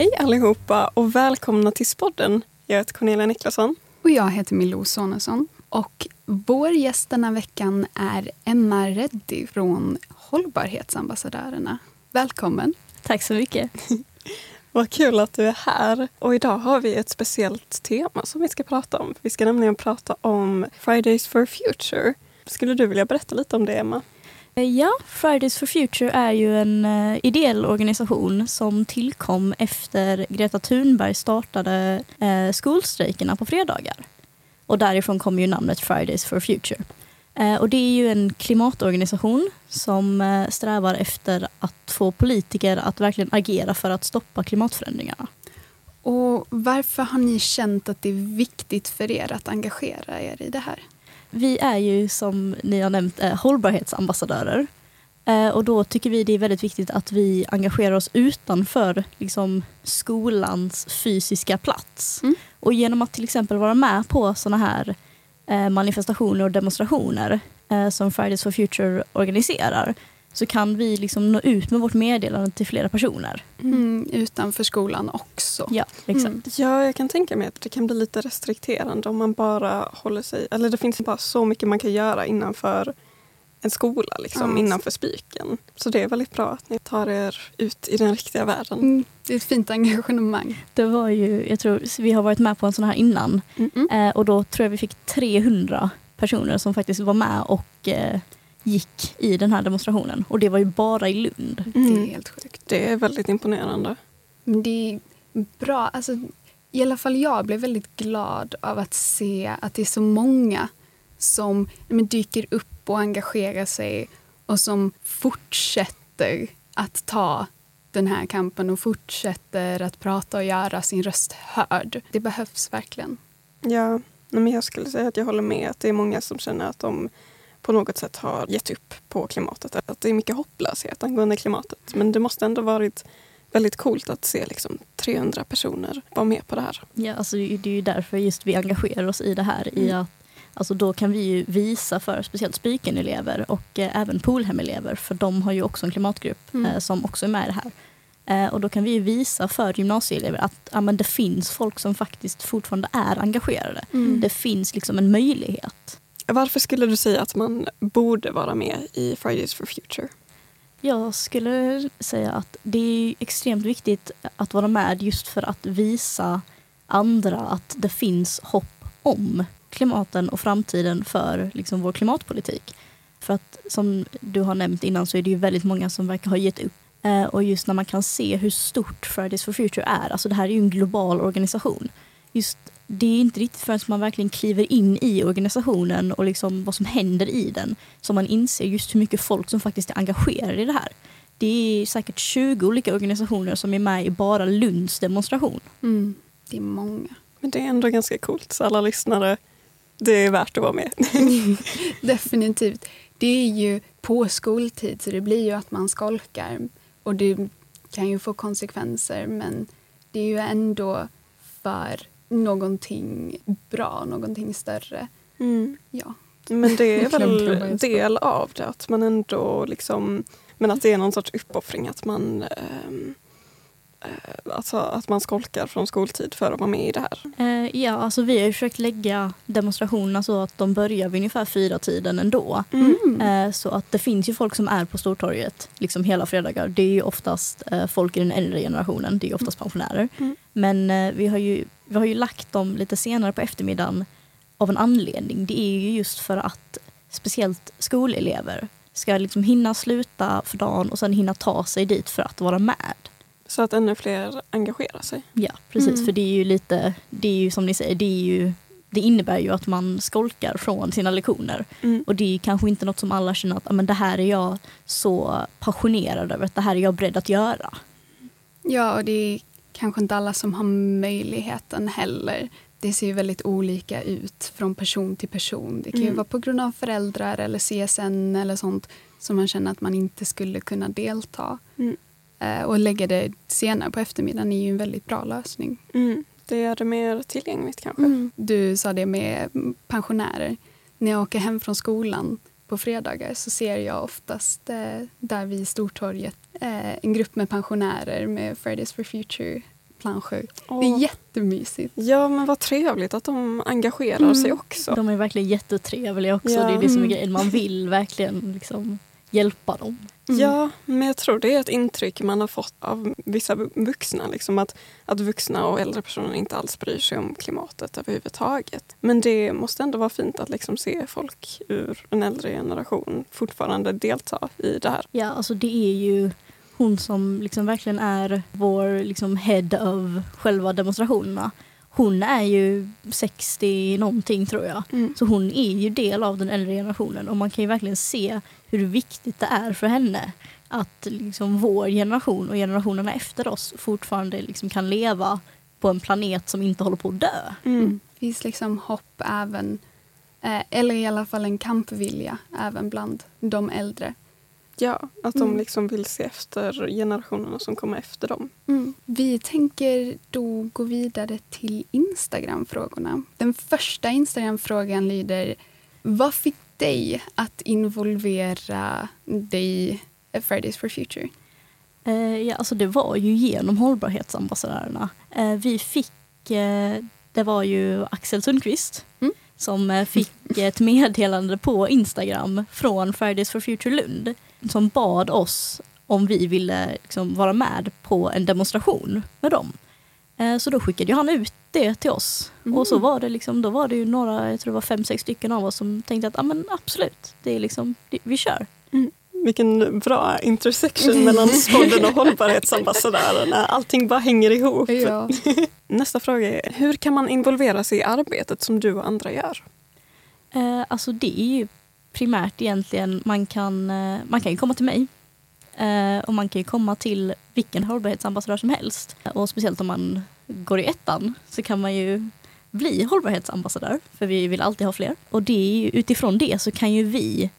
Hej allihopa och välkomna till Spodden. Jag heter Cornelia Niklasson. Och jag heter Milou Sonesson. Och vår gäst denna veckan är Emma Reddy från Hållbarhetsambassadörerna. Välkommen! Tack så mycket. Vad kul att du är här. Och idag har vi ett speciellt tema som vi ska prata om. Vi ska nämligen prata om Fridays for Future. Skulle du vilja berätta lite om det, Emma? Eh, ja, Fridays for Future är ju en uh, ideell organisation som tillkom efter Greta Thunberg startade uh, skolstrejkerna på fredagar. Och därifrån kommer ju namnet Fridays for Future. Uh, och det är ju en klimatorganisation som strävar efter att få politiker att verkligen agera för att stoppa klimatförändringarna. Och varför har ni känt att det är viktigt för er att engagera er i det här? Vi är ju som ni har nämnt eh, hållbarhetsambassadörer. Eh, och då tycker vi det är väldigt viktigt att vi engagerar oss utanför liksom, skolans fysiska plats. Mm. Och genom att till exempel vara med på sådana här eh, manifestationer och demonstrationer som Fridays for Future organiserar så kan vi liksom nå ut med vårt meddelande till flera personer. Mm, utanför skolan också. Ja, exakt. Mm. Ja, jag kan tänka mig att det kan bli lite restrikterande om man bara håller sig... Eller det finns bara så mycket man kan göra innanför en skola, liksom, ja. innanför spiken. Så det är väldigt bra att ni tar er ut i den riktiga världen. Mm, det är ett fint engagemang. Det var ju, jag tror, vi har varit med på en sån här innan mm eh, och då tror jag vi fick 300 personer som faktiskt var med och eh, gick i den här demonstrationen. Och det var ju bara i Lund. Mm. Det är helt sjukt. Det är väldigt imponerande. Men det är bra. Alltså, I alla fall jag blev väldigt glad av att se att det är så många som men, dyker upp och engagerar sig och som fortsätter att ta den här kampen och fortsätter att prata och göra sin röst hörd. Det behövs verkligen. Ja, men jag skulle säga att jag håller med att det är många som känner att de på något sätt har gett upp på klimatet. Att det är mycket hopplöshet angående klimatet. Men det måste ändå varit väldigt coolt att se liksom 300 personer vara med på det här. Ja, alltså det är ju därför just vi engagerar oss i det här. Mm. I att, alltså då kan vi ju visa för speciellt Spyken-elever och eh, även Polhem-elever, för de har ju också en klimatgrupp mm. eh, som också är med i det här. Eh, och då kan vi visa för gymnasieelever att ja, men det finns folk som faktiskt fortfarande är engagerade. Mm. Det finns liksom en möjlighet. Varför skulle du säga att man borde vara med i Fridays for Future? Jag skulle säga att det är extremt viktigt att vara med just för att visa andra att det finns hopp om klimaten och framtiden för liksom, vår klimatpolitik. För att som du har nämnt innan så är det ju väldigt många som verkar ha gett upp. Eh, och just när man kan se hur stort Fridays for Future är, alltså det här är ju en global organisation. Just det är inte riktigt förrän man verkligen kliver in i organisationen och liksom vad som händer i den som man inser just hur mycket folk som faktiskt är engagerade i det här. Det är säkert 20 olika organisationer som är med i bara Lunds demonstration. Mm, det är många. Men det är ändå ganska coolt, så alla lyssnare, det är värt att vara med. Definitivt. Det är ju på skoltid, så det blir ju att man skolkar. Och det kan ju få konsekvenser, men det är ju ändå för någonting bra, någonting större. Mm. Ja. Men det är väl en del av det, att man ändå liksom, men att det är någon sorts uppoffring att man ehm, eh, Alltså att man skolkar från skoltid för att vara med i det här? Eh, ja, alltså vi har ju försökt lägga demonstrationerna så att de börjar vid ungefär fyra tiden ändå. Mm. Eh, så att det finns ju folk som är på Stortorget liksom hela fredagar. Det är ju oftast eh, folk i den äldre generationen, det är oftast pensionärer. Mm. Men vi har ju vi har ju lagt dem lite senare på eftermiddagen av en anledning. Det är ju just för att speciellt skolelever ska liksom hinna sluta för dagen och sen hinna ta sig dit för att vara med. Så att ännu fler engagerar sig? Ja, precis. Mm. För det är ju lite, det är ju som ni säger, det, är ju, det innebär ju att man skolkar från sina lektioner. Mm. Och det är kanske inte något som alla känner att men det här är jag så passionerad över, att det här är jag beredd att göra. Ja, och det är kanske inte alla som har möjligheten heller. Det ser ju väldigt olika ut från person till person. Det kan ju mm. vara på grund av föräldrar eller CSN eller sånt som man känner att man inte skulle kunna delta. Mm. Eh, och lägga det senare på eftermiddagen är ju en väldigt bra lösning. Mm. Det gör det mer tillgängligt kanske. Mm. Du sa det med pensionärer. När jag åker hem från skolan på fredagar så ser jag oftast eh, där vid Stortorget eh, en grupp med pensionärer med Fridays for Future planscher. Det Åh. är jättemysigt. Ja, men vad trevligt att de engagerar Mm. sig också. De är verkligen jättetrevliga också. Ja. Det är det som är Mm. grejen. Man vill verkligen liksom hjälpa dem. Mm. Ja, men jag tror det är ett intryck man har fått av vissa vu- vuxna. Liksom att, att vuxna och äldre personer inte alls bryr sig om klimatet överhuvudtaget. Men det måste ändå vara fint att liksom se folk ur en äldre generation fortfarande delta i det här. Ja, alltså det är ju hon som liksom verkligen är vår liksom head of själva demonstrationerna. Hon är ju 60 någonting tror jag. Så hon är ju del av den äldre generationen och man kan ju verkligen se hur viktigt det är för henne att liksom vår generation och generationerna efter oss fortfarande liksom kan leva på en planet som inte håller på att dö. Mm. Det finns liksom hopp även, eh, eller i alla fall en kampvilja även bland de äldre. Ja, att de Mm. liksom vill se efter generationerna som kommer efter dem. Vi tänker då gå vidare till Instagram-frågorna. Den första Instagram-frågan lyder Vad fick dig att involvera dig i Fridays for Future? Eh, ja, alltså det var ju genom hållbarhetsambassadörerna. Eh, vi fick, eh, det var ju Axel Sundqvist Mm. Som eh, fick ett meddelande på Instagram från Fridays for Future Lund som bad oss om vi ville liksom vara med på en demonstration med dem. Eh, så då skickade han ut det till oss. Mm. Och så var det liksom, då var det ju några, jag tror det var fem, sex stycken av oss som tänkte att ah, men absolut, det är liksom, vi kör. Vilken bra intersection mellan spodden och hållbarhetsambassadörerna. Allting bara hänger ihop. Ja. Nästa fråga är, hur kan man involvera sig i arbetet som du och andra gör? Eh, alltså det är ju primärt egentligen, man kan, eh, man kan ju komma till mig eh, och man kan ju komma till vilken hållbarhetsambassadör som helst. Och speciellt om man går i ettan så kan man ju bli hållbarhetsambassadör för vi vill alltid ha fler. Och det är utifrån det så kan ju vi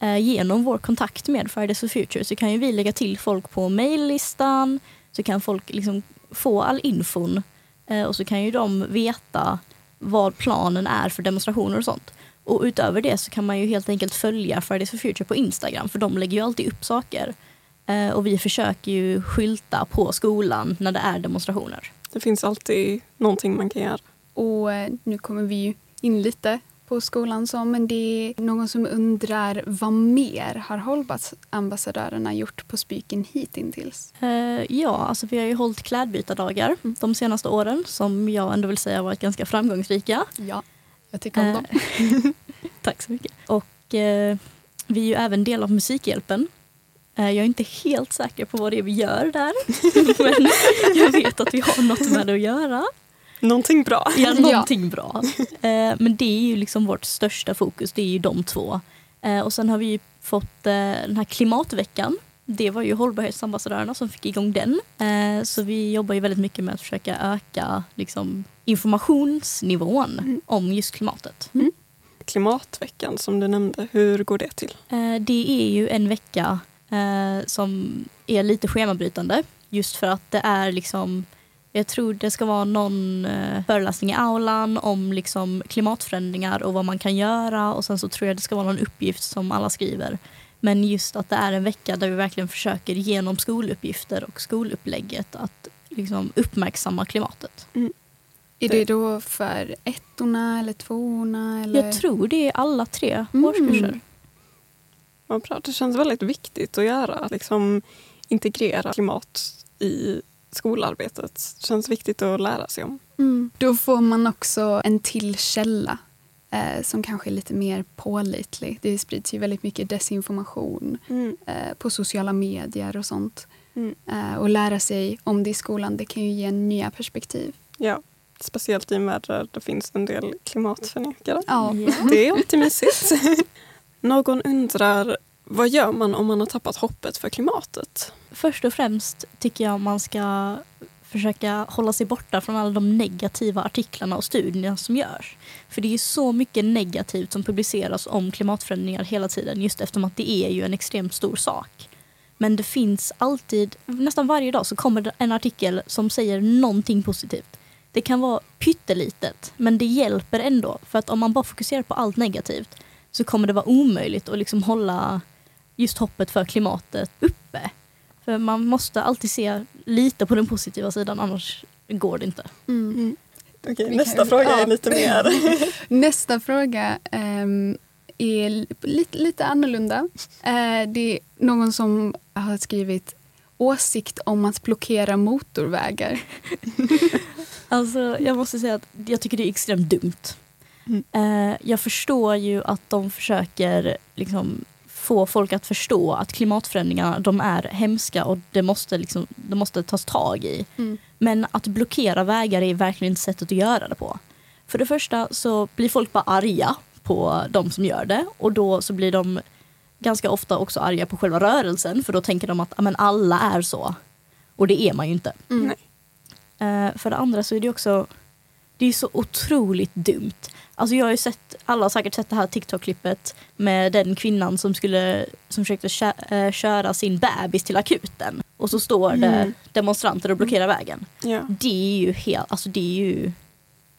genom vår kontakt med Fridays for Future så kan ju vi lägga till folk på mejllistan så kan folk liksom få all infon eh, och så kan ju de veta vad planen är för demonstrationer och sånt. Och utöver det så kan man ju helt enkelt följa Fridays for Future på Instagram för de lägger ju alltid upp saker. Eh, och vi försöker ju skylta på skolan när det är demonstrationer. Det finns alltid någonting man kan göra. Och eh, nu kommer vi ju in lite på skolan så, men det är någon som undrar vad mer har hållbarhetsambassadörerna gjort på Spyken hittills? Eh, ja, alltså vi har ju hållit klädbytardagar de senaste åren som jag ändå vill säga har varit ganska framgångsrika. Ja, jag tycker om Eh, dem. Tack så mycket. Och eh, vi är ju även del av Musikhjälpen. Eh, jag är inte helt säker på vad det är vi gör där. Men jag vet att vi har något med det att göra. Någonting bra. Ja, någonting bra. Eh, men det är ju liksom vårt största fokus, det är ju de två. Eh, och sen har vi ju fått eh, den här klimatveckan. Det var ju hållbarhetsambassadörerna som fick igång den. Eh, så vi jobbar ju väldigt mycket med att försöka öka liksom, informationsnivån Mm. om just klimatet. Klimatveckan som du nämnde, hur går det till? Eh, det är ju en vecka eh, som är lite schemabrytande. Just för att det är liksom, jag tror det ska vara någon eh, föreläsning i aulan om liksom klimatförändringar och vad man kan göra och sen så tror jag det ska vara någon uppgift som alla skriver. Men just att det är en vecka där vi verkligen försöker genom skoluppgifter och skolupplägget att liksom uppmärksamma klimatet. Är det då för ettorna eller tvåorna? Eller? Jag tror det är alla tre Mm. årskurser. Vad bra. Det känns väldigt viktigt att göra. Liksom integrera klimat i skolarbetet. Känns viktigt att lära sig om. Mm. Då får man också en till källa eh, som kanske är lite mer pålitlig. Det sprids ju väldigt mycket desinformation eh, på sociala medier och sånt. Mm. Eh, och lära sig om det i skolan, det kan ju ge nya perspektiv. Ja, speciellt i en värld där det finns en del klimatförnekare. Ja. Ja. Det är alltid mysigt. Någon undrar, vad gör man om man har tappat hoppet för klimatet? Först och främst tycker jag man ska försöka hålla sig borta från alla de negativa artiklarna och studierna som görs. För det är så mycket negativt som publiceras om klimatförändringar hela tiden just eftersom att det är ju en extremt stor sak. Men det finns alltid, nästan varje dag så kommer det en artikel som säger någonting positivt. Det kan vara pyttelitet men det hjälper ändå för att om man bara fokuserar på allt negativt så kommer det vara omöjligt att liksom hålla just hoppet för klimatet uppe. För man måste alltid se lite på den positiva sidan annars går det inte. Mm. Mm. Okej, nästa kan- fråga ja. är lite mer... Nästa fråga ehm, är li- lite, lite annorlunda. Eh, det är någon som har skrivit åsikt om att blockera motorvägar. Alltså, jag måste säga att jag tycker det är extremt dumt. Mm. Eh, jag förstår ju att de försöker liksom, få folk att förstå att klimatförändringarna de är hemska och det måste, liksom, det måste tas tag i. Mm. Men att blockera vägar är verkligen inte sättet att göra det på. För det första så blir folk bara arga på de som gör det och då så blir de ganska ofta också arga på själva rörelsen för då tänker de att "Ja, men alla är så. Och det är man ju inte. Mm. Nej. Eh, för det andra så är det också det är så otroligt dumt. Alltså jag har ju sett, alla har säkert sett det här TikTok-klippet med den kvinnan som skulle som försökte kö- eh, köra sin bebis till akuten. Och så står det Mm. demonstranter och blockerar vägen. Ja. Det är ju helt, alltså det är ju,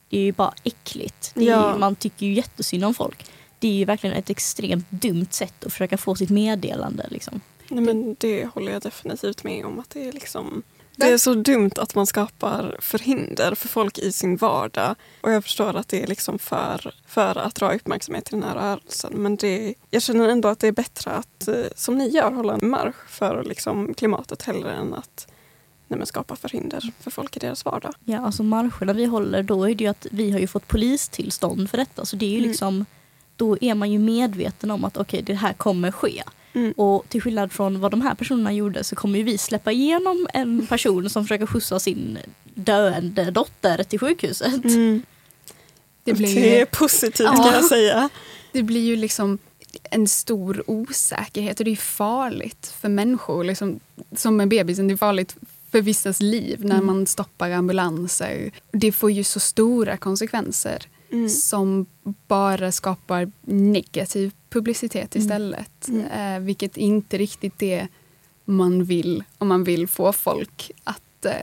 det är ju bara äckligt. Ja. ju, man tycker ju jättesynd om folk. Det är ju verkligen ett extremt dumt sätt att försöka få sitt meddelande. Liksom. Nej, men det håller jag definitivt med om. att Det är liksom det är så dumt att man skapar förhinder för folk i sin vardag. Och jag förstår att det är liksom för, för att dra uppmärksamhet till den här rörelsen. Men det, jag känner ändå att det är bättre att, eh, som ni gör, hålla en marsch för liksom klimatet hellre än att nej, men skapa förhinder för folk i deras vardag. Ja, alltså marscherna vi håller, då är det ju att vi har ju fått polistillstånd för detta. Så det är ju Mm. liksom, då är man ju medveten om att okej, det här kommer ske. Mm. Och till skillnad från vad de här personerna gjorde så kommer ju vi släppa igenom en person som försöker skjutsa sin döende dotter till sjukhuset. Mm. Det, blir Det är positivt Ja. kan jag säga. det blir ju liksom en stor osäkerhet och det är farligt för människor. Liksom, som med bebisen, det är farligt för vissas liv när Mm. man stoppar ambulanser. Det får ju så stora konsekvenser Mm. som bara skapar negativ publicitet Mm. istället. Mm. Eh, vilket inte riktigt det man vill om man vill få folk att eh,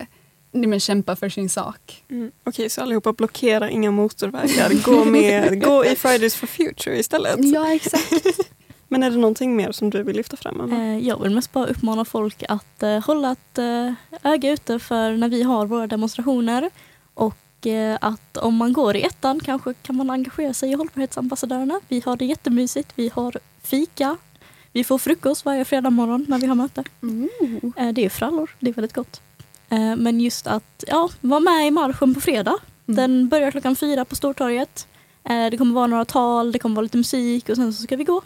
men kämpa för sin sak. Mm. Okej, så allihopa blockera inga motorvägar. Gå, med, gå i Fridays for Future istället. Ja, exakt. Men är det någonting mer som du vill lyfta fram? Eh, Jag vill mest bara uppmana folk att eh, hålla ett eh, öga ute för när vi har våra demonstrationer. Och att om man går i ettan kanske kan man engagera sig i hållbarhetsambassadörerna. Vi har det jättemysigt. Vi har fika. Vi får frukost varje fredag morgon när vi har möte. Mm. Eh, Det är frallor, det är väldigt gott. Eh, Men just att ja, vara med i marschen på fredag. Mm. Den börjar klockan fyra på Stortorget. Eh, Det kommer vara några tal, det kommer vara lite musik och sen så ska vi gå.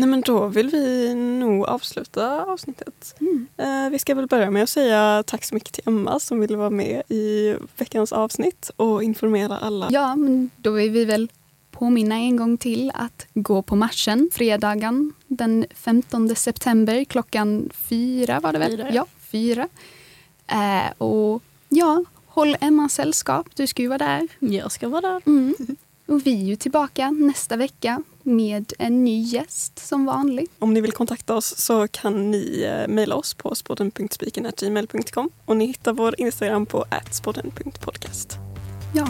Nej, men då vill vi nog avsluta avsnittet. Mm. Eh, vi ska väl börja med att säga tack så mycket till Emma som ville vara med i veckans avsnitt och informera alla. Ja, men då vill vi väl påminna en gång till att gå på marschen fredagen den 15 september klockan fyra var det väl? Fyra, ja. fyra. Eh, och ja, håll Emma sällskap. Du ska ju vara där. Jag ska vara där. Mm. Och vi är ju tillbaka nästa vecka med en ny gäst som vanligt. Om ni vill kontakta oss så kan ni eh, mejla oss på spodden.spiken.gmail.com och ni hittar vår Instagram på atspodden.podcast. Ja,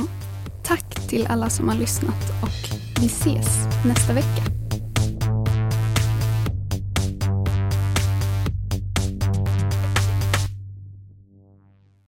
tack till alla som har lyssnat och vi ses nästa vecka.